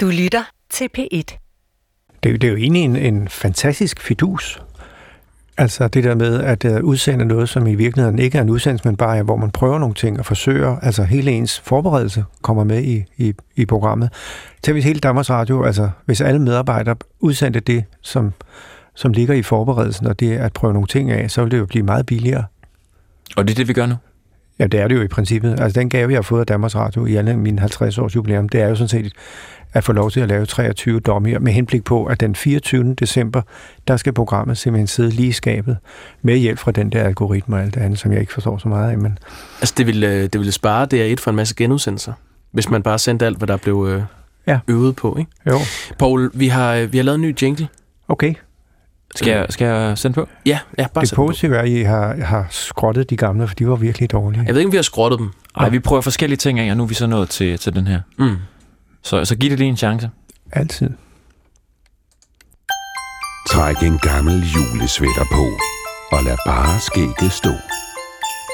Du lytter til P1. Det, er jo- det er jo egentlig en, en fantastisk fidus. Altså det der med at uh, udsende noget, som i virkeligheden ikke er en udsendelse, men bare er, hvor man prøver nogle ting og forsøger, altså hele ens forberedelse kommer med i, i, i programmet. Til hvis hele Danmarks Radio, altså hvis alle medarbejdere udsendte det, som, som ligger i forberedelsen, og det er at prøve nogle ting af, så vil det jo blive meget billigere. Og det er det, vi gør nu. Ja, det er det jo i princippet. Altså den gave, jeg har fået af Danmarks Radio i alle min 50 års jubilæum, det er jo sådan set at få lov til at lave 23 dommer med henblik på, at den 24. december, der skal programmet simpelthen sidde lige i skabet med hjælp fra den der algoritme og alt det andet, som jeg ikke forstår så meget af. Men Altså, det ville, øh, det ville spare DR1 for en masse genudsendelser, hvis man bare sendte alt, hvad der blev øh, Ja. øvet på, ikke? jo, Paul, vi har, øh, vi har lavet en ny jingle. okay. Skal jeg, skal jeg sende på? Ja, ja bare Det positive er, at I har, har skrottet de gamle, for de var virkelig dårlige. Jeg ved ikke, om vi har skrottet dem. Nej, vi prøver forskellige ting af, og nu er vi så nået til, til den her. Mm. Så, så giv det lige en chance. Altid. Træk en gammel julesvætter på, og lad bare skægget stå.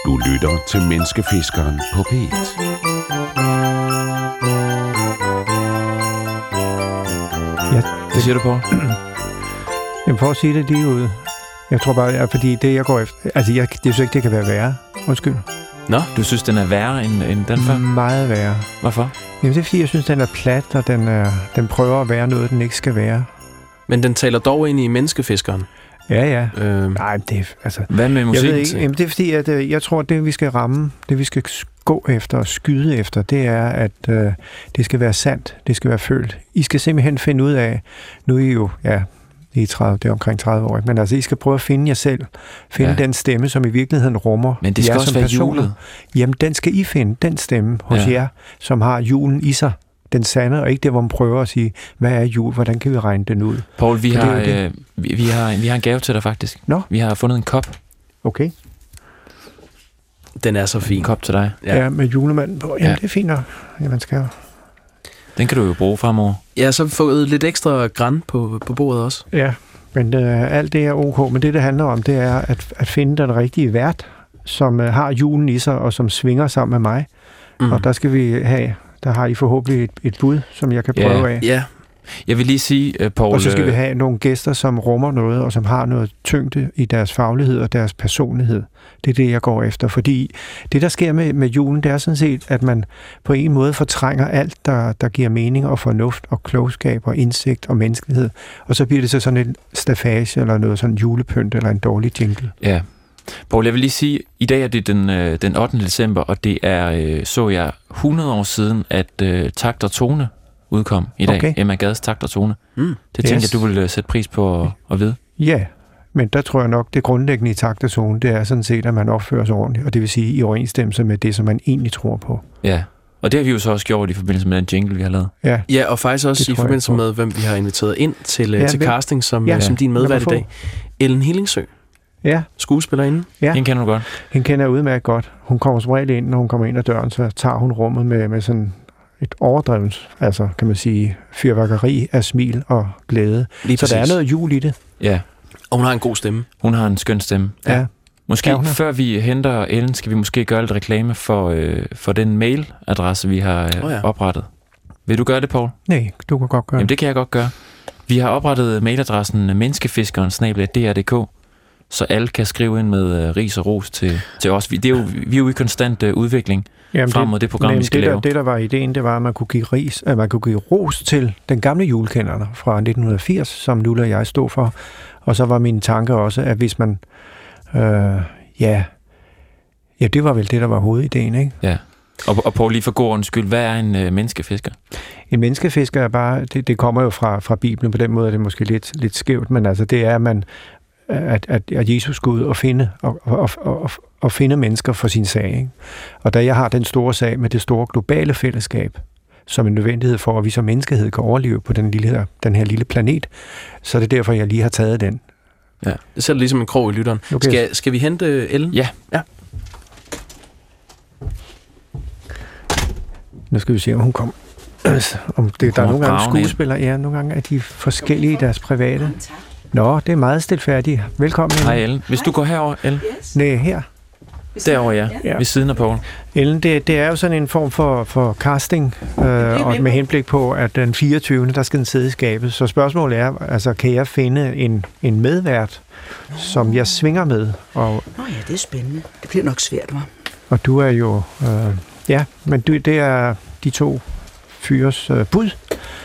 Du lytter til Menneskefiskeren på P1. Ja, Hvad siger du på? Jamen for at sige det lige ud. Jeg tror bare, at fordi det, jeg går efter... Altså, jeg, det synes ikke, det kan være værre. Undskyld. Nå, Du synes, den er værre end, end den før? Meget værre. Hvorfor? Jamen det er fordi, jeg synes, den er plat, og den, er, den prøver at være noget, den ikke skal være. men den taler dog ind i menneskefiskeren. Ja, ja. Øh, Nej, det er, altså... Hvad med Jeg musik? ved ikke, jamen det er fordi, at øh, jeg tror, at det vi skal ramme, det vi skal gå efter og skyde efter, det er, at øh, det skal være sandt, det skal være følt. I skal simpelthen finde ud af, nu er I jo, ja, I er 30, det er omkring 30 år, ikke? men altså I skal prøve at finde jer selv, finde Ja. den stemme, som i virkeligheden rummer Men det skal jer også som være personer. julet. Jamen den skal I finde, den stemme hos Ja. jer, som har julen i sig. Den sande, og ikke det, hvor man prøver at sige, hvad er jul, hvordan kan vi regne den ud? Paul, vi har, øh, vi, vi, har, vi har en gave til dig faktisk. Nå. Vi har fundet en kop. Okay? den er så En fin. kop til dig. Ja. Ja, med julemanden på. Jamen Ja. det er fint nok. Ja, man skal Den kan du jo bruge fremover. Jeg har så fået lidt ekstra græn på, på bordet også. Ja, men øh, alt det er ok. Men det, det handler om, det er at, at finde den rigtige vært, som øh, har julen i sig, og som svinger sammen med mig. Mm. Og der skal vi have, der har I forhåbentlig et, et bud, som jeg kan Ja. prøve af. Ja, Jeg vil lige sige, uh, Paul... Og så skal øh, vi have nogle gæster, som rummer noget, og som har noget tyngde i deres faglighed og deres personlighed. Det er det, jeg går efter. Fordi det, der sker med, med julen, det er sådan set, at man på en måde fortrænger alt, der, der giver mening og fornuft og klogskab og indsigt og menneskelighed. Og så bliver det så sådan en stafage eller noget sådan julepynt eller en dårlig jingle. Ja. Paul, jeg vil lige sige, i dag er det den, øh, den 8. december, og det er, øh, så jeg, 100 år siden, at øh, Takt og Tone udkom i dag. Okay. Emma Gades Takt og Tone. Mm. Det tænker Yes. jeg, du vil øh, sætte pris på at, at vide. Ja, men der tror jeg nok, det grundlæggende i takt og zone, det er sådan set, at man opfører sig ordentligt, og det vil sige i overensstemmelse med det, som man egentlig tror på. Ja. Og det har vi jo så også gjort i forbindelse med den jingle, vi har lavet. Ja, ja og faktisk også Det i forbindelse med, hvem vi har inviteret ind til, øh, Ja, til hvem? casting som, Ja. ja. som din medvært i dag. Ellen Hillingsø, ja skuespillerinde. Ja. Den kender du godt. hende kender jeg udmærket godt. Hun kommer som regel ind, når hun kommer ind ad døren, så tager hun rummet med, med sådan et overdrevet, altså kan man sige, fyrværkeri af smil og glæde. Lige Så der er noget jul i det. Ja. Og hun har en god stemme. Hun har en skøn stemme. Ja. ja. Måske Ja, før vi henter Ellen, skal vi måske gøre lidt reklame for, øh, for den mailadresse, vi har øh, oh ja. oprettet. Vil du gøre det, Paul? Nej, du kan godt gøre Jamen, det kan jeg godt gøre. Vi har oprettet mailadressen menneskefiskeren så alle kan skrive ind med øh, ris og ros til, til os. Vi, det er jo, vi er jo i konstant øh, udvikling Jamen, frem mod det program, men vi skal det, lave. Der, det, der var ideen, det var, at man kunne give, ris, at man kunne give ros til den gamle julekender fra 1980, som Nulla og jeg stod for. Og så var min tanke også, at hvis man... Øh, ja, ja, det var vel det, der var hovedideen, ikke? Ja. Og, og Paul, lige for god ordens skyld, hvad er en øh, menneskefisker? En menneskefisker er bare, det, det kommer jo fra, fra Bibelen, på den måde er det måske lidt, lidt skævt, men altså det er, at, man, at, at, at Jesus går ud og finde, og, og, og, og, og finde mennesker for sin sag. Ikke? Og da jeg har den store sag med det store globale fællesskab, som en nødvendighed for, at vi som menneskehed kan overleve på den, lille, her- den her lille planet, så er det derfor, jeg lige har taget den. Ja. Det sætter ligesom en krog i lytteren. Okay. Skal, skal vi hente øh, Ellen? Ja. ja. Nu skal vi se, om hun kommer. om det, der er nogle gange skuespillere, ja, nogle gange er de forskellige i deres private. Nå, det er meget stilfærdigt. Velkommen. Hej Ellen. Hvis du går herover, Ellen. Nej, her. Derovre, ja. Ja. Ved siden af Paul. Ellen, det, det er jo sådan en form for, for casting, øh, og med henblik på, at den 24. der skal den sidde i skabet. Så spørgsmålet er, altså, kan jeg finde en, en medvært, som jeg svinger med? Og, Nå ja, det er spændende. Det bliver nok svært, var. og du er jo... Øh, ja, men du, det er de to fyres øh, bud.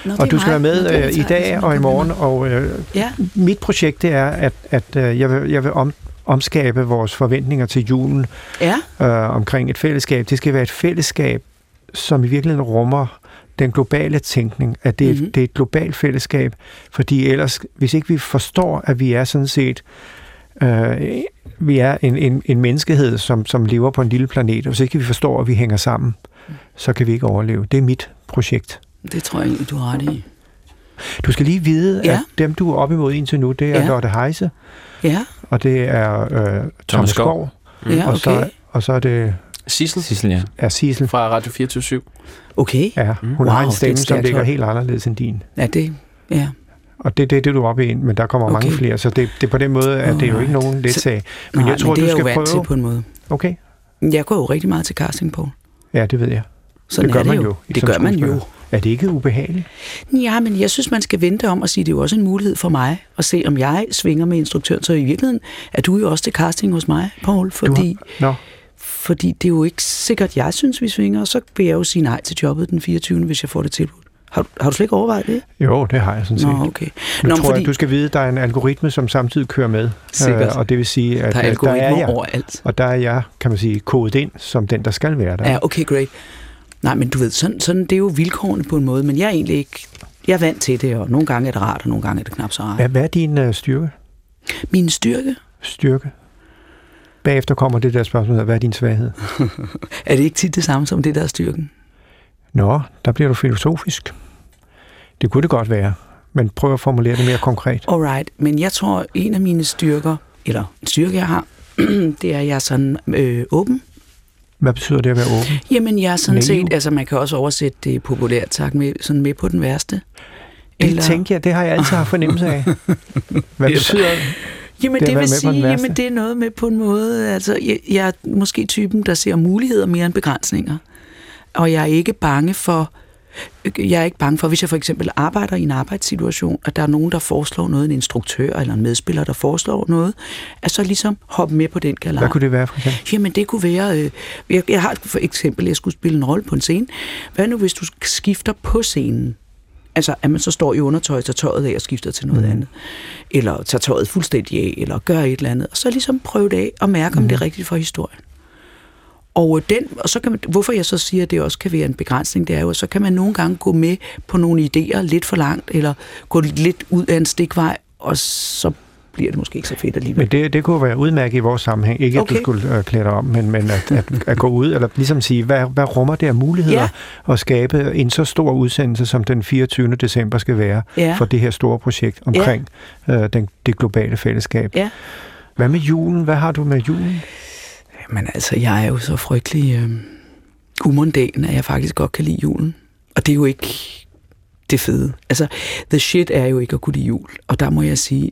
Nå, Og du skal være med Nå, øh, i dag og i morgen. Og øh, Ja, mit projekt det er, at, at øh, jeg vil, jeg vil om, omskabe vores forventninger til julen ja. øh, omkring et fællesskab. Det skal være et fællesskab, som i virkeligheden rummer den globale tænkning, at det, mm-hmm. det er et globalt fællesskab, fordi ellers, hvis ikke vi forstår, at vi er sådan set, øh, vi er en, en, en menneskehed, som, som lever på en lille planet, og hvis ikke vi forstår, at vi hænger sammen, så kan vi ikke overleve. Det er mit projekt. Det tror jeg du har ret i. Du skal lige vide, Ja. at dem, du er op imod indtil nu, det er ja. Lotte Heise, Ja, og det er øh, Thomas, Thomas Skov. Skov, ja, og, så, okay. og så er det Sissel Sissel, ja. er Sissel. fra Radio 24 Okay. Ja, hun Wow, har en er stemme, som ligger helt anderledes end din. Ja, det, ja. Og det er det, det, du er oppe i, men der kommer okay. mange Okay. flere, så det, det er på den måde, at det er jo ikke nogen let sag. Men Nej, jeg tror, men det du er skal jo vant prøve... til på en måde. Okay, Jeg går jo rigtig meget til casting på. ja, det ved jeg. Sådan det gør er det man jo. jo. Det gør man jo. Er det ikke ubehageligt? Ja, men jeg synes, man skal vente om og sige, det er jo også en mulighed for mig at se, om jeg svinger med instruktøren. Så i virkeligheden er du jo også til casting hos mig, Paul, fordi, Nå, fordi det er jo ikke sikkert, jeg synes, vi svinger, og så vil jeg jo sige nej til jobbet den 24. hvis jeg får det tilbudt. Har, du- har du slet ikke overvejet det? jo, det har jeg sådan set. Nå, okay. Nu Nå, tror fordi jeg, du skal vide, at der er en algoritme, som samtidig kører med. Sikkert. Øh, og det vil sige, at der er øh, der algoritmer er jeg. overalt. Og der er jeg, kan man sige, kodet ind som den, der skal være der. Ja, okay, great. Nej, men du ved, sådan, sådan, det er jo vilkårene på en måde, men jeg er egentlig ikke... Jeg er vant til det, og nogle gange er det rart, og nogle gange er det knap så rart. Hvad, hvad er din uh, styrke? Min styrke, Styrke? Bagefter kommer det der spørgsmål, hvad er din svaghed? er det ikke tit det samme som det, der er styrken? Nå, der bliver du filosofisk. Det kunne det godt være, men prøv at formulere det mere konkret. Alright, men jeg tror, en af mine styrker, eller en styrke, jeg har, det er, at jeg er sådan øh, åben. Hvad betyder det at være åben? Jamen, jeg er sådan Naiv. set, altså man kan også oversætte det populært sagt med, sådan med på den værste. Det tænker jeg, det har jeg altid haft fornemmelse af. Hvad betyder Jamen, Det det, vil sige, jamen, det er noget med på en måde, altså jeg, jeg er måske typen, der ser muligheder mere end begrænsninger. Og jeg er ikke bange for, jeg er ikke bange for, hvis jeg for eksempel arbejder i en arbejdssituation, at der er nogen, der foreslår noget, en instruktør eller en medspiller, der foreslår noget, at så ligesom hoppe med på den galar. Hvad kunne det være, for eksempel? Jamen, det kunne være... Øh, jeg, jeg har for eksempel, jeg skulle spille en rolle på en scene. Hvad nu, hvis du skifter på scenen? Altså, at man så står i undertøj, tager tøjet af og skifter til noget mm. andet. Eller tager tøjet fuldstændig af, eller gør et eller andet. Og så ligesom prøve det af og mærke, om det er rigtigt for historien. Og, den, og så kan man, hvorfor jeg så siger, at det også kan være en begrænsning, det er jo, at så kan man nogle gange gå med på nogle idéer lidt for langt, eller gå lidt ud af en stikvej, og så bliver det måske ikke så fedt alligevel. Men det, det kunne være udmærket i vores sammenhæng. Ikke at Okay. du skulle øh, klæde dig om, men, men at, at, at gå ud, eller ligesom sige, hvad, hvad rummer det af muligheder Ja. at skabe en så stor udsendelse, som den 24. december skal være Ja. for det her store projekt omkring øh, den, det globale fællesskab. Ja. Hvad med julen? Hvad har du med julen? Men altså, jeg er jo så frygtelig øh, umundan, at jeg faktisk godt kan lide julen. Og det er jo ikke det fede. Altså, the shit er jo ikke at kunne lide jul. Og der må jeg sige,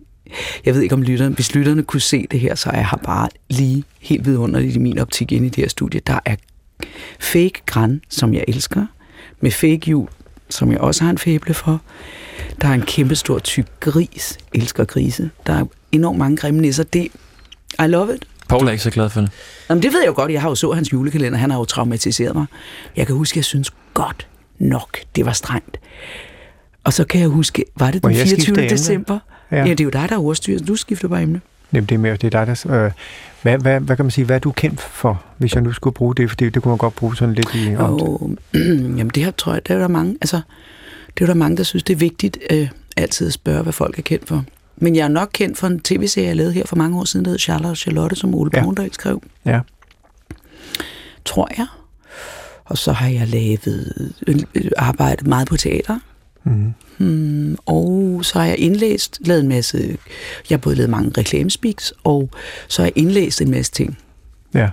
jeg ved ikke om lytterne, hvis lytterne kunne se det her, så er jeg har bare lige helt vidunderligt i min optik inde i det her studie. Der er fake græn, som jeg elsker, med fake jul, som jeg også har en fæble for. Der er en kæmpe stor tyk gris, elsker grise. Der er enormt mange grimme nisser. Det, I love it. Paul er ikke så glad for det. Jamen, det ved jeg jo godt. Jeg har jo så hans julekalender. Han har jo traumatiseret mig. Jeg kan huske, jeg synes godt nok, det var strengt. Og så kan jeg huske, var det den jeg skifte 24. emne? december? Ja. Ja. det er jo dig, der er ordstyrer. Du skifter bare emne. Jamen, det er mere, det er dig, der... Øh, hvad, hvad, hvad kan man sige, hvad er du kendt for, hvis jeg nu skulle bruge det? For det, det kunne man godt bruge sådan lidt i... Og, jamen, det her tror jeg, der er der mange, altså, det er der mange, der synes, det er vigtigt øh, altid at spørge, hvad folk er kendt for. Men jeg er nok kendt for en tv-serie, jeg lavede her for mange år siden, der hed Charlotte og Charlotte, som Ole Ja. ja. skrev. Ja. Tror jeg. Og så har jeg lavet, øh, arbejdet meget på teater. Mm. Hmm, og så har jeg indlæst, lavet en masse, jeg har både lavet mange reklamespeaks, og så har jeg indlæst en masse ting. Ja.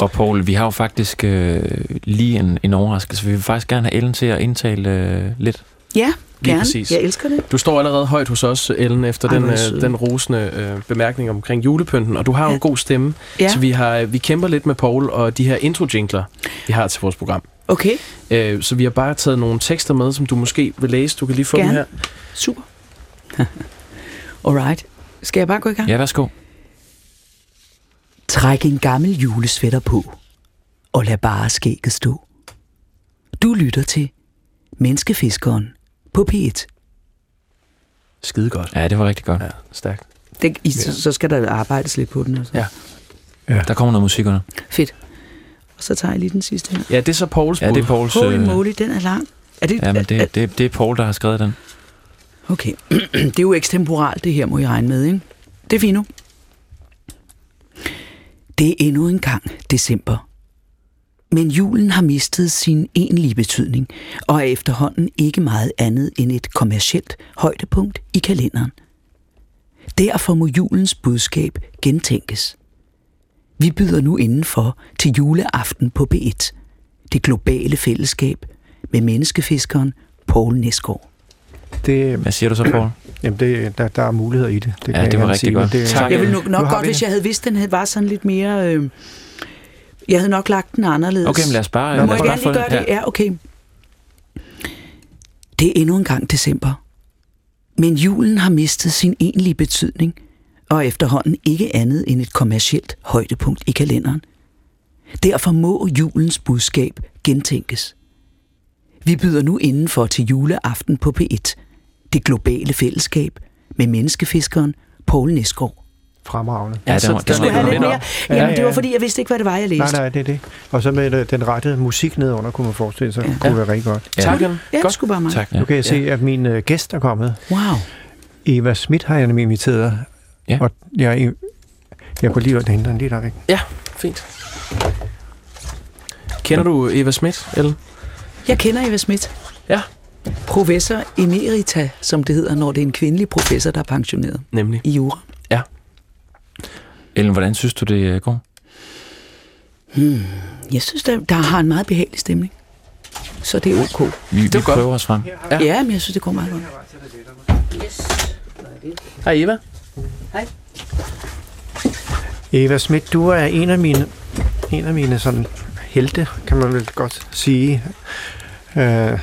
Og Paul, vi har jo faktisk øh, lige en, en overraskelse. Vi vil faktisk gerne have Ellen til at indtale øh, lidt. Ja, gerne. præcis. Jeg elsker det. Du står allerede højt hos os, Ellen, efter Ej, den, øh, den rosende øh, bemærkning omkring julepynten, og du har jo en god stemme, Ja, så vi, har, vi kæmper lidt med Paul og de her intro-jingler, vi har til vores program. okay. Øh, så vi har bare taget nogle tekster med, som du måske vil læse. Du kan lige få Gerne. dem her. Super. Alright. Skal jeg bare gå i gang? Ja, værsgo. Træk en gammel julesvætter på, og lad bare skægget stå. Du lytter til Menneskefiskeren på P1. Skide godt. Ja, det var rigtig godt. Ja, stærkt. Det, i, så, så skal der arbejdes lidt på den. Altså. Ja. Der kommer noget musik under. Fedt. Og så tager jeg lige den sidste her. Ja, det er så Pauls Ja, det er. Pauls... Holy øh, moly, den er lang. Er det, Ja, men er, det, det, det er Paul, der har skrevet den. Okay. det er jo ekstemporalt, det her, må I regne med, ikke? Det er fint nu. Det er endnu en gang december. Men julen har mistet sin egentlige betydning, og er efterhånden ikke meget andet end et kommercielt højdepunkt i kalenderen. Derfor må julens budskab gentænkes. Vi byder nu indenfor til juleaften på B1, det globale fællesskab med menneskefiskeren Poul Næsgaard. Det, Hvad siger du så, Paul? jamen det, der, der er muligheder i det. det Ja, kan jeg det var gerne rigtig sige, godt. Det, Tak. Jeg ville nok, nok godt, vi hvis jeg havde vidst, den havde- var sådan lidt mere... Øh, jeg havde nok lagt den anderledes. Okay, men lad os bare... Må lad os jeg bare gerne gøre det? Ja, okay. Det er endnu en gang december. Men julen har mistet sin egentlige betydning, og er efterhånden ikke andet end et kommercielt højdepunkt i kalenderen. Derfor må julens budskab gentænkes. Vi byder nu indenfor til juleaften på P1, det globale fællesskab med menneskefiskeren Poul Næsgaard. Fremragende. Ja, så den var, Skulle var, have lidt mere? Jamen, Ja, det var ja. fordi, jeg vidste ikke, hvad det var, jeg læste. Nej, nej, det er det. Og så med øh, den rette musik nedenunder, kunne man forestille sig, ja. kunne Ja. være rigtig godt. Ja. Tak. Ja, det Godt. skulle bare mig. Tak. Ja. Nu kan jeg se, at min øh, gæst er kommet. Wow. Eva Schmidt har jeg nemlig inviteret. Ja. Og jeg, jeg kunne lige hente den lige der væk. Fint. Kender du Eva Schmidt, Ellen? Jeg kender Eva Schmidt. Ja. Professor emerita, som det hedder, når det er en kvindelig professor, der er pensioneret Nemlig. i jura. Ellen, hvordan synes du, det øh, går? Hmm. Jeg synes, der, der har en meget behagelig stemning. Så det er ok. Vi, vi var godt. prøver os frem. Ja. Ja, men jeg synes, det går meget godt. Hej Eva. Eva Schmidt, du er en af mine, en af mine sådan helte, kan man vel godt sige. Øh,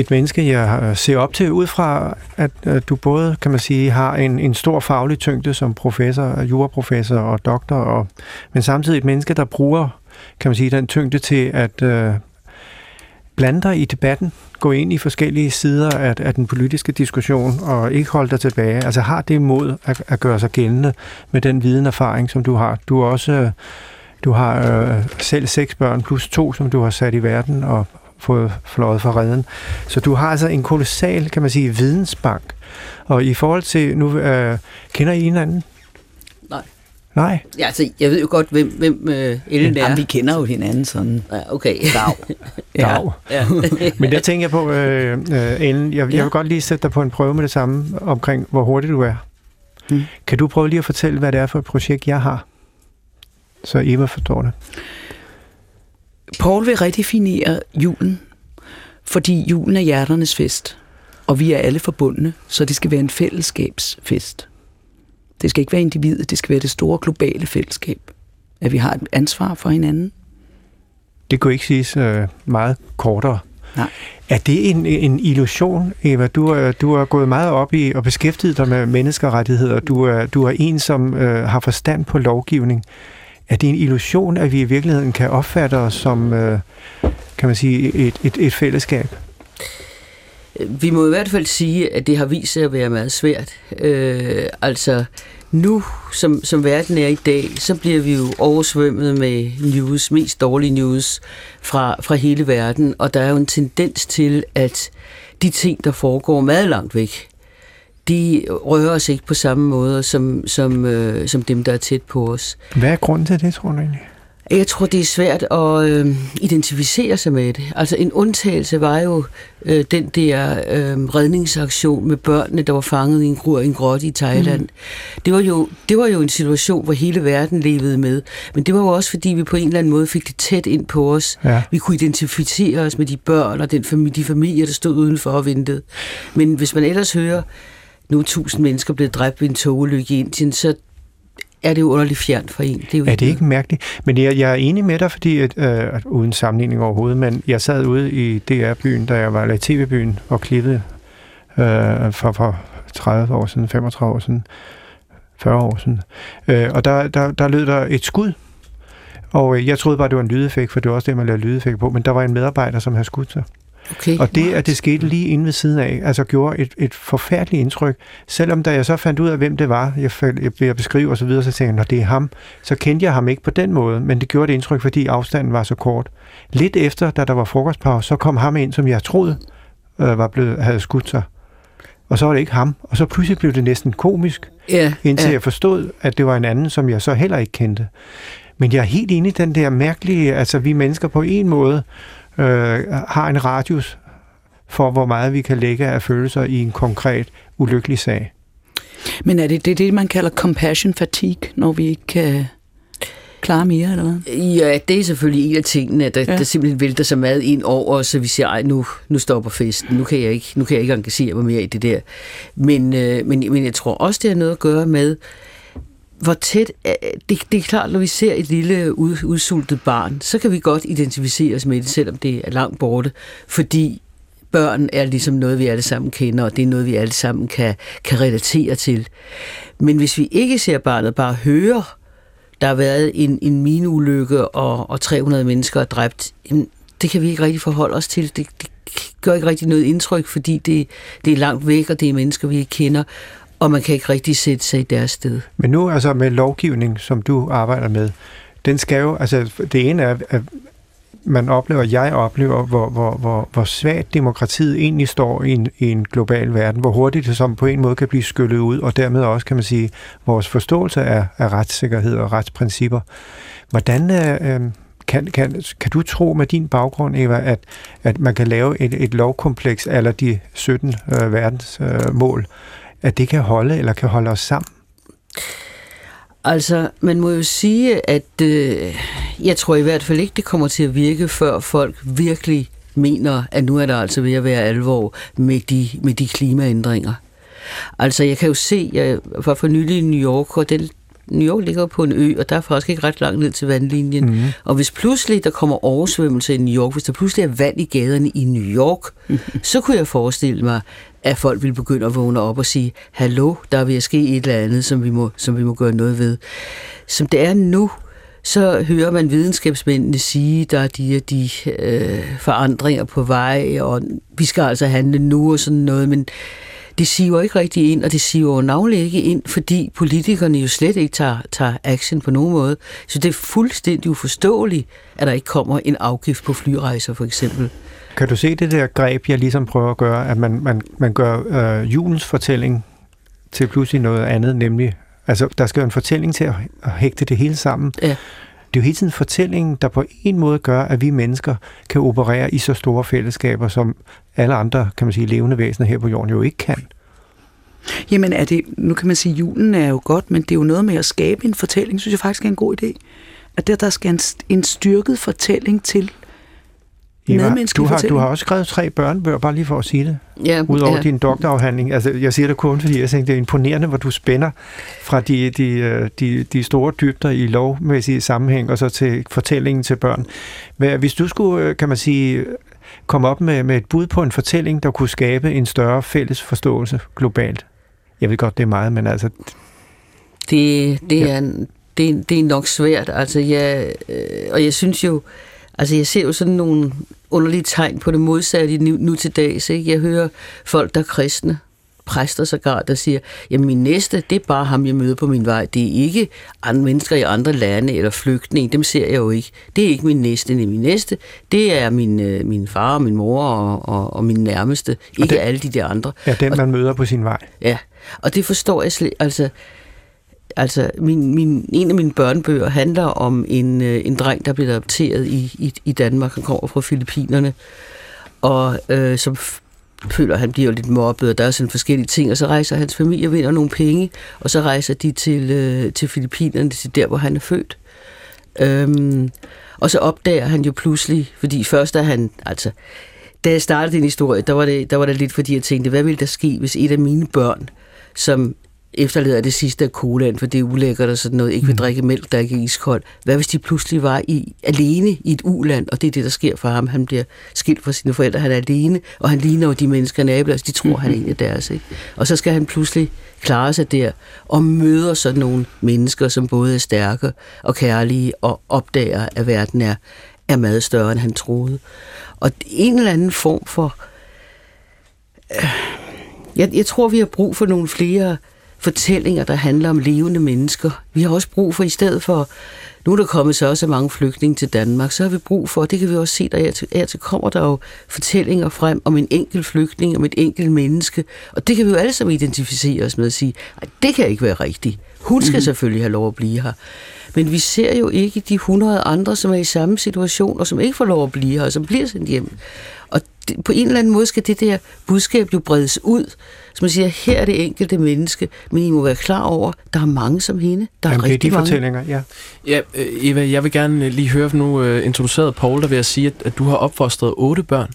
et menneske, jeg ser op til ud fra, at du både, kan man sige, har en, en stor faglig tyngde som professor, juraprofessor og doktor, og, men samtidig et menneske, der bruger, kan man sige, den tyngde til at øh, blande dig i debatten, gå ind i forskellige sider af, af den politiske diskussion og ikke holde dig tilbage. Altså har det mod at, at gøre sig gældende med den viden og erfaring, som du har. Du er også øh, du har øh, selv seks børn plus to, som du har sat i verden og fået fløjet fra redden. Så du har altså en kolossal, kan man sige, vidensbank. Og i forhold til, nu øh, kender I hinanden? Nej. Nej? Ja, altså, jeg ved jo godt, hvem, hvem øh, Ellen er. Jamen, vi kender jo hinanden sådan. Ja, okay. Dag. Dag. Ja. Men der tænker jeg på, øh, øh, Ellen, jeg, Ja. jeg vil godt lige sætte dig på en prøve med det samme omkring, hvor hurtigt du er. Mm. Kan du prøve lige at fortælle, hvad det er for et projekt, jeg har? Så Eva forstår det. Paul vil redefinere julen, fordi julen er hjerternes fest, og vi er alle forbundne, så det skal være en fællesskabsfest. Det skal ikke være individet, det skal være det store globale fællesskab. At vi har et ansvar for hinanden. Det kunne ikke siges øh, meget kortere. Nej. Er det en, en illusion, Eva? Du er, du er gået meget op i at beskæftige dig med menneskerettigheder. Du er, du er en, som øh, har forstand på lovgivning. Er det en illusion, at vi i virkeligheden kan opfatte os som, øh, kan man sige, et, et, et fællesskab? Vi må i hvert fald sige, at det har vist sig at være meget svært. Øh, altså, nu, som, som verden er i dag, så bliver vi jo oversvømmet med news, mest dårlige news fra, fra hele verden, og der er jo en tendens til, at de ting, der foregår meget langt væk, de rører os ikke på samme måde som, som, øh, som dem, der er tæt på os. Hvad er grunden til det, tror du egentlig? Jeg tror, det er svært at øh, identificere sig med det. Altså en undtagelse var jo øh, den der øh, redningsaktion med børnene, der var fanget i en, gru- en grotte i Thailand. Mm. Det, var jo, det var jo en situation, hvor hele verden levede med. Men det var jo også, fordi vi på en eller anden måde fik det tæt ind på os. Ja. Vi kunne identificere os med de børn og den familie, de familier, der stod udenfor og ventede. Men hvis man ellers hører, nu er tusind mennesker blevet dræbt ved en togulykke i Indien, så er det jo underligt fjernt for en. Det er, jo Er det ikke mærkeligt? Men jeg, jeg er enig med dig, fordi, at, øh, at uden sammenligning overhovedet, men jeg sad ude i DR-byen, da jeg var i TV-byen og klippede øh, for, for 30 år siden, 35 år siden, 40 år siden. Øh, og der, der, der lød der et skud, og øh, jeg troede bare, det var en lydeffekt, for det var også det, man lavede lydeffekt på, men der var en medarbejder, som havde skudt sig. Okay. Og det, at det skete lige inde ved siden af, altså gjorde et, et forfærdeligt indtryk. Selvom da jeg så fandt ud af, hvem det var, jeg, jeg, jeg beskrive og så videre, så tænkte jeg, når det er ham, så kendte jeg ham ikke på den måde, men det gjorde et indtryk, fordi afstanden var så kort. Lidt efter, da der var frokostpause, så kom ham ind, som jeg troede øh, var blevet, havde skudt sig. Og så var det ikke ham. Og så pludselig blev det næsten komisk, ja, indtil ja. jeg forstod, at det var en anden, som jeg så heller ikke kendte. Men jeg er helt enig i den der mærkelige, altså vi mennesker på en måde øh, har en radius for, hvor meget vi kan lægge af følelser i en konkret ulykkelig sag. Men er det det, det man kalder compassion fatigue, når vi ikke kan klare mere, eller hvad? Ja, det er selvfølgelig en af tingene, der, Ja. der simpelthen vælter så meget ind over, så vi siger, ej, nu, nu stopper festen, nu kan, jeg ikke, nu kan jeg ikke engagere mig mere i det der. Men, øh, men, men jeg tror også, det har noget at gøre med, hvor tæt... Øh, det, det er klart, når vi ser et lille ud, udsultet barn, så kan vi godt identificere os med det, selvom det er langt borte, fordi børn er ligesom noget, vi alle sammen kender, og det er noget, vi alle sammen kan, kan relatere til. Men hvis vi ikke ser barnet, bare hører, der har været en, en mineulykke, og, og 300 mennesker er dræbt, det kan vi ikke rigtig forholde os til. Det, det gør ikke rigtig noget indtryk, fordi det, det er langt væk, og det er mennesker, vi ikke kender, og man kan ikke rigtig sætte sig i deres sted. Men nu altså med lovgivning, som du arbejder med, den skal jo, altså det ene er, at man oplever, jeg oplever, hvor, hvor, hvor, hvor svagt demokratiet egentlig står i en, i en global verden, hvor hurtigt det som på en måde kan blive skyllet ud, og dermed også, kan man sige, vores forståelse af, af retssikkerhed og retsprincipper. Hvordan øh, øh kan, kan, kan du tro med din baggrund, Eva, at, at man kan lave et, et lovkompleks, eller de 17 øh, verdensmål, øh, mål, at det kan holde, eller kan holde os sammen? Altså, man må jo sige, at øh, jeg tror i hvert fald ikke, det kommer til at virke, før folk virkelig mener, at nu er der altså ved at være alvor med de, med de klimaændringer. Altså, jeg kan jo se, jeg var for nylig i New York, og den, New York ligger på en ø, og der er faktisk ikke ret langt ned til vandlinjen. Mm. Og hvis pludselig der kommer oversvømmelse i New York, hvis der pludselig er vand i gaderne i New York, så kunne jeg forestille mig, at folk vil begynde at vågne op og sige, hallo, der er ved at ske et eller andet, som vi må, som vi må gøre noget ved. Som det er nu, så hører man videnskabsmændene sige, der er de og de øh, forandringer på vej, og vi skal altså handle nu og sådan noget, men det siver ikke rigtig ind, og det siver jo navnlig ikke ind, fordi politikerne jo slet ikke tager, tager action på nogen måde. Så det er fuldstændig uforståeligt, at der ikke kommer en afgift på flyrejser, for eksempel. Kan du se det der greb, jeg ligesom prøver at gøre, at man, man, man gør øh, julens fortælling til pludselig noget andet, nemlig, altså der skal jo en fortælling til at, at hægte det hele sammen. Ja. Det er jo hele tiden fortællingen, der på en måde gør, at vi mennesker kan operere i så store fællesskaber, som alle andre, kan man sige, levende væsener her på jorden jo ikke kan. Jamen er det, nu kan man sige, at julen er jo godt, men det er jo noget med at skabe en fortælling, synes jeg faktisk er en god idé. At der, der skal en, en styrket fortælling til. Eva, du har, du har også skrevet tre børnebøger, bare lige for at sige det. Ja, Udover ja. din doktorafhandling. Altså, jeg siger det kun, fordi jeg tænker, det er imponerende, hvor du spænder fra de, de, øh, de, de store dybder i lovmæssige sammenhæng, og så til fortællingen til børn. Hvis du skulle, øh, kan man sige, komme op med, med et bud på en fortælling, der kunne skabe en større fælles forståelse globalt. Jeg ved godt, det er meget, men altså, Det, det, Ja. er, det, er- det er nok svært, altså jeg, øh, og jeg synes jo, altså jeg ser jo sådan nogle underlige tegn på det modsatte nu, nu til dags, ikke? Jeg hører folk, der er kristne, præster sågar, der siger, jamen min næste, det er bare ham, jeg møder på min vej. Det er ikke andre mennesker i andre lande eller flygtninge, dem ser jeg jo ikke. Det er ikke min næste, det er min næste. Det er min, øh, min far og min mor og, og, og min nærmeste, ikke det- alle de der andre. ja, den man møder på sin vej. Ja, og det forstår jeg slet, altså, altså, min, min, en af mine børnebøger handler om en, øh, en dreng, der bliver adopteret i, i, i Danmark. Han kommer fra Filippinerne, og øh, som føler, at han bliver lidt mobbet, og der er sådan forskellige ting, og så rejser hans familie og vinder nogle penge, og så rejser de til, øh, til Filippinerne, til der, hvor han er født. Øhm, og så opdager han jo pludselig, fordi først er han, altså, da jeg startede din historie, der var, det, der var det lidt fordi, jeg tænkte, hvad ville der ske, hvis et af mine børn, som efterlader det sidste af colaen, for det er ulækkert og sådan noget, ikke vil drikke mælk, der ikke er iskold. Hvad hvis de pludselig var i, alene i et uland, og det er det, der sker for ham. Han bliver skilt fra sine forældre, han er alene, og han ligner jo de mennesker naboer, de tror, han er en af deres. Ikke? Og så skal han pludselig klare sig der, og møder sådan nogle mennesker, som både er stærke og kærlige, og opdager, at verden er, er meget større, end han troede. Og en eller anden form for... Øh, jeg, jeg tror, vi har brug for nogle flere fortællinger, der handler om levende mennesker. Vi har også brug for, i stedet for, nu er der kommet så også mange flygtninge til Danmark, så har vi brug for, og det kan vi også se, der er til, er kommer der jo fortællinger frem om en enkelt flygtning, om et enkelt menneske, og det kan vi jo alle sammen identificere os med at sige, det kan ikke være rigtigt. Hun skal mm-hmm. selvfølgelig have lov at blive her. Men vi ser jo ikke de 100 andre, som er i samme situation, og som ikke får lov at blive her, og som bliver sendt hjem. Og på en eller anden måde skal det der budskab jo bredes ud, så man siger, her er det enkelte menneske, men I må være klar over, der er mange som hende. Der er Jamen, det er rigtig de mange. fortællinger, ja. Ja, øh, Eva, jeg vil gerne øh, lige høre, nu uh, introduceret Paul, der vil jeg sige, at, at du har opfostret otte børn.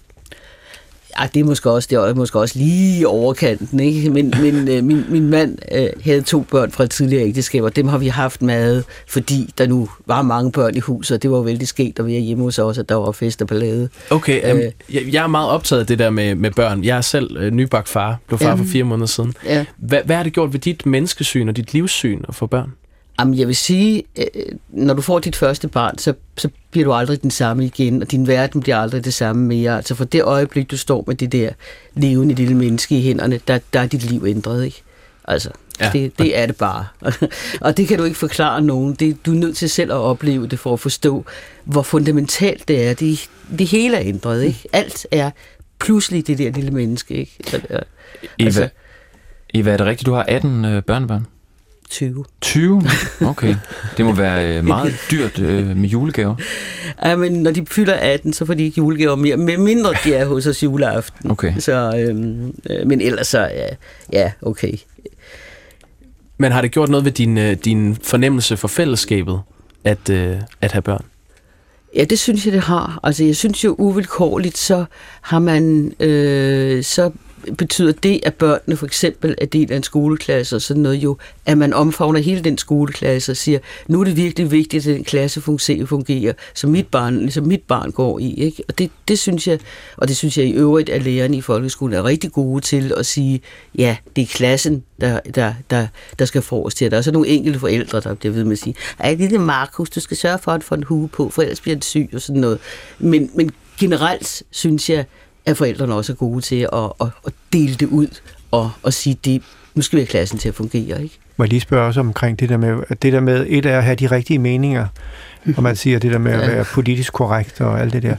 Ja, det er måske også, det er måske også lige overkanten, ikke? Men, men øh, min, min mand øh, havde to børn fra et tidligere ægteskab, og dem har vi haft med, fordi der nu var mange børn i huset, og det var vældig sket, og vi er hjemme hos os, at der var fest og ballade. Okay, Øh. øh, jeg, jeg er meget optaget af det der med, med børn. Jeg er selv øh, nybagt far, blev far Jamen. for fire måneder siden. Ja. Hvad, hvad har det gjort ved dit menneskesyn og dit livssyn at få børn? Jamen, jeg vil sige, øh, når du får dit første barn, så, så bliver du aldrig den samme igen, og din verden bliver aldrig det samme mere. Altså for det øjeblik, du står med det der levende lille menneske i hænderne, der, der er dit liv ændret, ikke? Altså, Ja. det, det er det bare. og det kan du ikke forklare nogen. Det, du er nødt til selv at opleve det for at forstå, hvor fundamentalt det er. Det, det hele er ændret, ikke? Alt er pludselig det der lille menneske, ikke? Så, det er Eva, Altså- Eva, er det rigtigt, du har 18 øh, børnebørn? 20. 20? Okay. Det må være øh, meget dyrt øh, med julegaver. Ja, men når de fylder 18, så får de ikke julegaver mere, med mindre de er hos os juleaften. Okay. Så, øhm, øh, men ellers så, ja, ja, okay. Men har det gjort noget ved din, øh, din fornemmelse for fællesskabet, at, øh, at have børn? Ja, det synes jeg, det har. Altså, jeg synes jo uvilkårligt, så har man, øh, så betyder det, at børnene for eksempel er del af en skoleklasse og sådan noget jo, at man omfavner hele den skoleklasse og siger, nu er det virkelig vigtigt, at den klasse fungerer, som mit barn, ligesom mit barn går i. Ikke? Og det, det synes jeg, og det synes jeg i øvrigt, at lærerne i folkeskolen er rigtig gode til at sige, ja, det er klassen, der, der, der, der skal forrest til. Der er så nogle enkelte forældre, der bliver ved med at sige, ej, lille Markus, du skal sørge for at få en hue på, for ellers bliver han syg og sådan noget. Men, men generelt synes jeg, at forældrene også er gode til at, at, at dele det ud og, og sige, det, nu skal vi have klassen til at fungere. Ikke? Må jeg lige spørge også omkring det der med, at det der med, et er at have de rigtige meninger, og man siger det der med at være politisk korrekt og alt det der.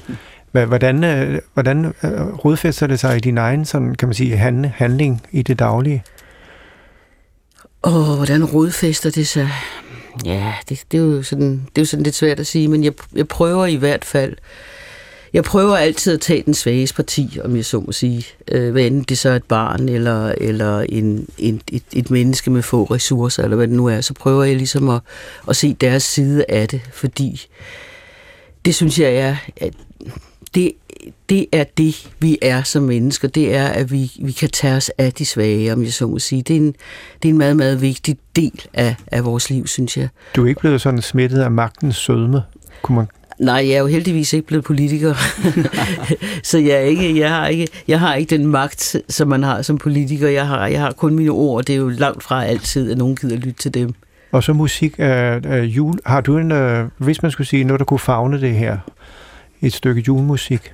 Hvordan, øh, hvordan øh, rodfæster det sig i din egen sådan, kan man sige, hand- handling i det daglige? Åh, hvordan rodfæster det sig? Ja, det, det, er jo sådan, det er jo sådan lidt svært at sige, men jeg, jeg prøver i hvert fald, jeg prøver altid at tage den svages parti, om jeg så må sige. Øh, hvad enten det så er et barn, eller, eller en, en, et, et menneske med få ressourcer, eller hvad det nu er, så prøver jeg ligesom at, at se deres side af det, fordi det synes jeg er, at det, det er det, vi er som mennesker. Det er, at vi, vi kan tage os af de svage, om jeg så må sige. Det er en, det er en meget, meget vigtig del af, af vores liv, synes jeg. Du er ikke blevet sådan smittet af magtens sødme, kunne man Nej, jeg er jo heldigvis ikke blevet politiker. så jeg, er ikke, jeg, har ikke, jeg har ikke den magt, som man har som politiker. Jeg har, jeg har kun mine ord, og det er jo langt fra altid, at nogen gider lytte til dem. Og så musik af øh, jul. Har du en, øh, hvis man skulle sige noget, der kunne fagne det her, et stykke julemusik?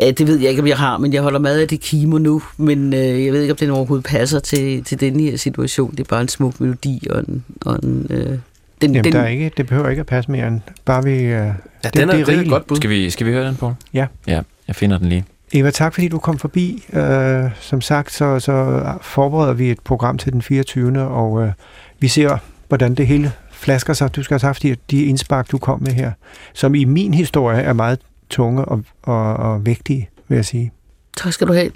Det ved jeg ikke, om jeg har, men jeg holder meget af det kimo nu, men øh, jeg ved ikke, om den overhovedet passer til, til den her situation. Det er bare en smuk melodi, og en... Og en øh, den, Jamen, den, der er ikke, det behøver ikke at passe mere end bare vi... Øh, Ja, det, den er, det er den er et rigeligt. godt bud. Skal vi, skal vi høre den på? Ja. Ja, jeg finder den lige. Eva, tak fordi du kom forbi. Øh, som sagt, så, så forbereder vi et program til den 24. Og øh, vi ser hvordan det hele flasker sig. Du skal have haft de, de indspark, du kom med her, som i min historie er meget tunge og, og, og vægtige, vil jeg sige. Tak skal du have.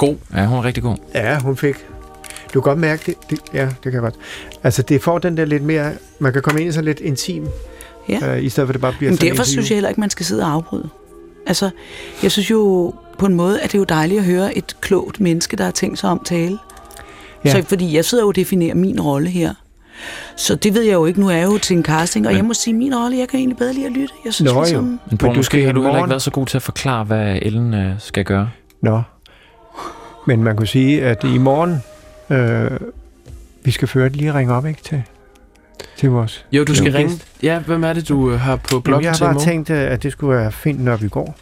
Var god. Ja, hun var rigtig god. Ja, hun fik. Du kan godt mærke det. det ja, det kan jeg godt. Altså, det får den der lidt mere... Man kan komme ind i sådan lidt intim, Ja. øh, i stedet for at det bare bliver Men sådan derfor et synes interview. jeg heller ikke, man skal sidde og afbryde. Altså, jeg synes jo på en måde, at det er jo dejligt at høre et klogt menneske, der har tænkt sig om tale. Ja. Så, fordi jeg sidder jo og definerer min rolle her. Så det ved jeg jo ikke. Nu er jeg jo til en casting, og Men- jeg må sige, min rolle, jeg kan egentlig bedre lide at lytte. Jeg synes Nå, jo. ligesom, Men Men Paul, du skal har du heller ikke været så god til at forklare, hvad Ellen øh, skal gøre. Nå. Men man kunne sige, at i morgen... Øh, vi skal føre lige ringe op, ikke? Til, til vores... Jo, du skal ringe. Ja, hvem er det, du øh, har på Jamen, bloggen jeg har til bare morgen? tænkt, øh, at det skulle være fint, når vi går.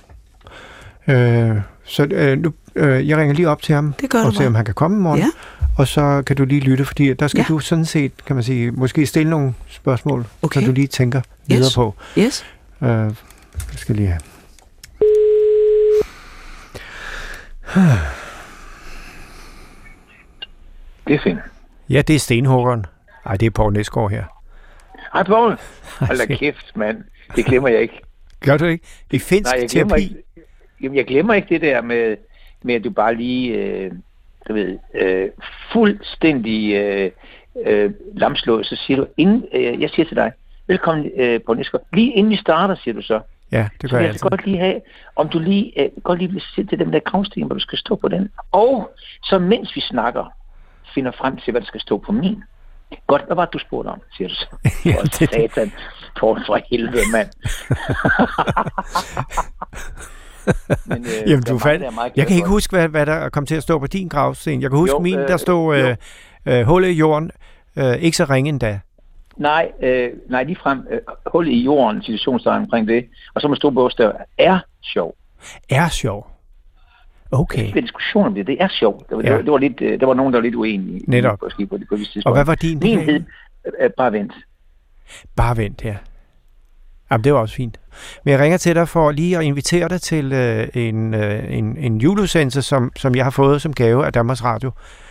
Øh, så øh, nu, øh, jeg ringer lige op til ham, det gør og ser, om han kan komme i morgen. Ja. Og så kan du lige lytte, fordi der skal Ja. du sådan set, kan man sige, måske stille nogle spørgsmål, Okay. så du lige tænker videre Yes. på. Yes. Øh, jeg skal lige have. Det er fint. Ja, det er stenhuggeren. Ej, det er Poul Næsgaard her. Hej, Paul. Hold da kæft, mand. Det glemmer jeg ikke. Gør du ikke? I finsk Nej, jeg glemmer terapi. ikke. Jamen, jeg glemmer ikke det der med, med at du bare lige, øh, du ved, øh, fuldstændig øh, øh, lamslået, så siger du, inden, øh, jeg siger til dig, velkommen øh, på Næsgaard. Lige inden vi starter, siger du så, Ja, det så gør vil jeg jeg altid. godt lige have, om du lige, øh, godt lige vil se til den der gravsten, hvor du skal stå på den. Og så mens vi snakker, finder frem til, hvad der skal stå på min. Godt, hvad var det, du spurgte om, siger du så. Ja, For det satan, Paul for helvede, mand. Men, øh, Jamen, du fandt... meget Jeg kan ikke huske, hvad, hvad der kom til at stå på din gravsten. Jeg kan huske Jo, min, øh, der stod jo. øh, øh, hullet i jorden. Øh, ikke så ringe endda. Nej, øh, nej, ligefrem øh, hul i jorden, situationstegn omkring det, og så med store bogstaver, er sjov. Er sjov. Okay. Det er diskussion om det, det er sjovt. Det, var- Ja. det, var, det var lidt, øh, der var nogen, der var lidt uenige. i- Netop. På, på, på, på, det tidspunkt. Og hvad var din? Min hed, øh, bare vent. Bare vent her. Jamen, det var også fint. Men jeg ringer til dig for lige at invitere dig til øh, en, øh, en, en juleudsendelse, som, som jeg har fået som gave af Danmarks Radio.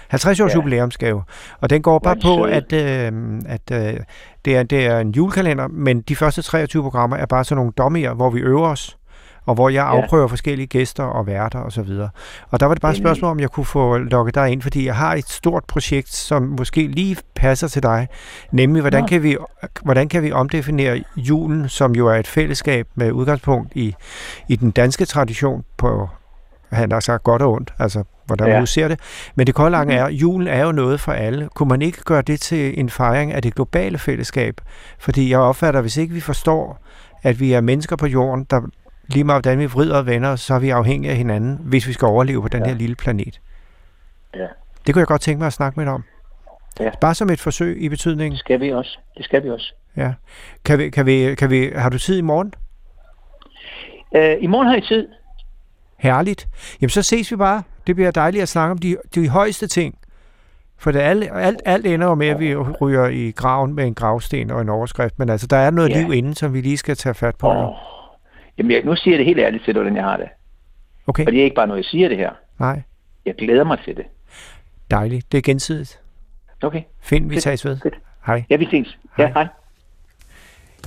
50 års Ja. jubilæumsgave. Og den går bare på, at, øh, at øh, det, er, det er en julekalender, men de første 23 programmer er bare sådan nogle dommer, hvor vi øver os, og hvor jeg Ja. afprøver forskellige gæster og værter og så videre. Og der var det bare et spørgsmål, om jeg kunne få lukket dig ind, fordi jeg har et stort projekt, som måske lige passer til dig, nemlig hvordan kan vi hvordan kan vi omdefinere julen, som jo er et fællesskab med udgangspunkt i, i den danske tradition på han har sagt godt og ondt, altså hvordan man Ja. nu ser det. Men det kolde lange er, julen er jo noget for alle. Kunne man ikke gøre det til en fejring af det globale fællesskab? Fordi jeg opfatter, hvis ikke vi forstår, at vi er mennesker på jorden, der lige meget hvordan vi vrider og vender, så er vi afhængige af hinanden, hvis vi skal overleve på den Ja. her lille planet. Ja. Det kunne jeg godt tænke mig at snakke med dig om. Ja. Bare som et forsøg i betydningen. Det skal vi også. Det skal vi også. Ja. Kan vi, kan vi, kan vi, har du tid i morgen? Øh, I morgen har I tid. Herligt. Jamen, så ses vi bare. Det bliver dejligt at snakke om de, de højeste ting. For det alt, alt, alt ender jo med, at vi ryger i graven med en gravsten og en overskrift. Men altså, der er noget Ja. liv inden, som vi lige skal tage fat på. Oh. Jamen, jeg, nu siger jeg det helt ærligt til dig, hvordan jeg har det. Okay? Og det er ikke bare noget, jeg siger det her. Nej. Jeg glæder mig til det. Dejligt. Det er gensidigt. Okay. Fint, vi tages ved. Fedt. Hej. Ja, vi ses. Ja, Hej. hej.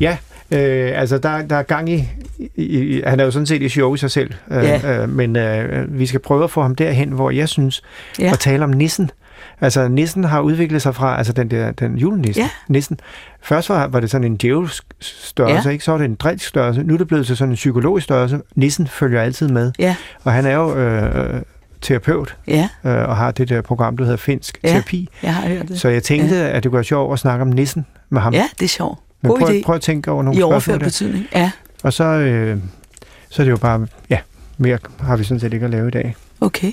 Ja, øh, altså der, der er gang i, i, i... Han er jo sådan set i show i sig selv. Øh, Ja. øh, men øh, vi skal prøve at få ham derhen, hvor jeg synes, Ja. at tale om nissen. Altså, nissen har udviklet sig fra, altså den der, den julenissen, Ja. nissen. Først var, var det sådan en djævelsk størrelse, Ja. ikke? Så var det en drilsk størrelse. Nu er det blevet til sådan en psykologisk størrelse. Nissen følger altid med. Ja. Og han er jo øh, terapeut, Ja, øh, og har det der program, der hedder Finsk Ja. Terapi. jeg har hørt det. Så jeg tænkte, ja. at det kunne være sjovt at snakke om nissen med ham. Ja, det er sjovt. Men God prøv, idé. prøv at tænke over nogle I spørgsmål der. betydning. Ja, Og så, øh, så er det jo bare, ja, mere har vi sådan set ikke at lave i dag. okay.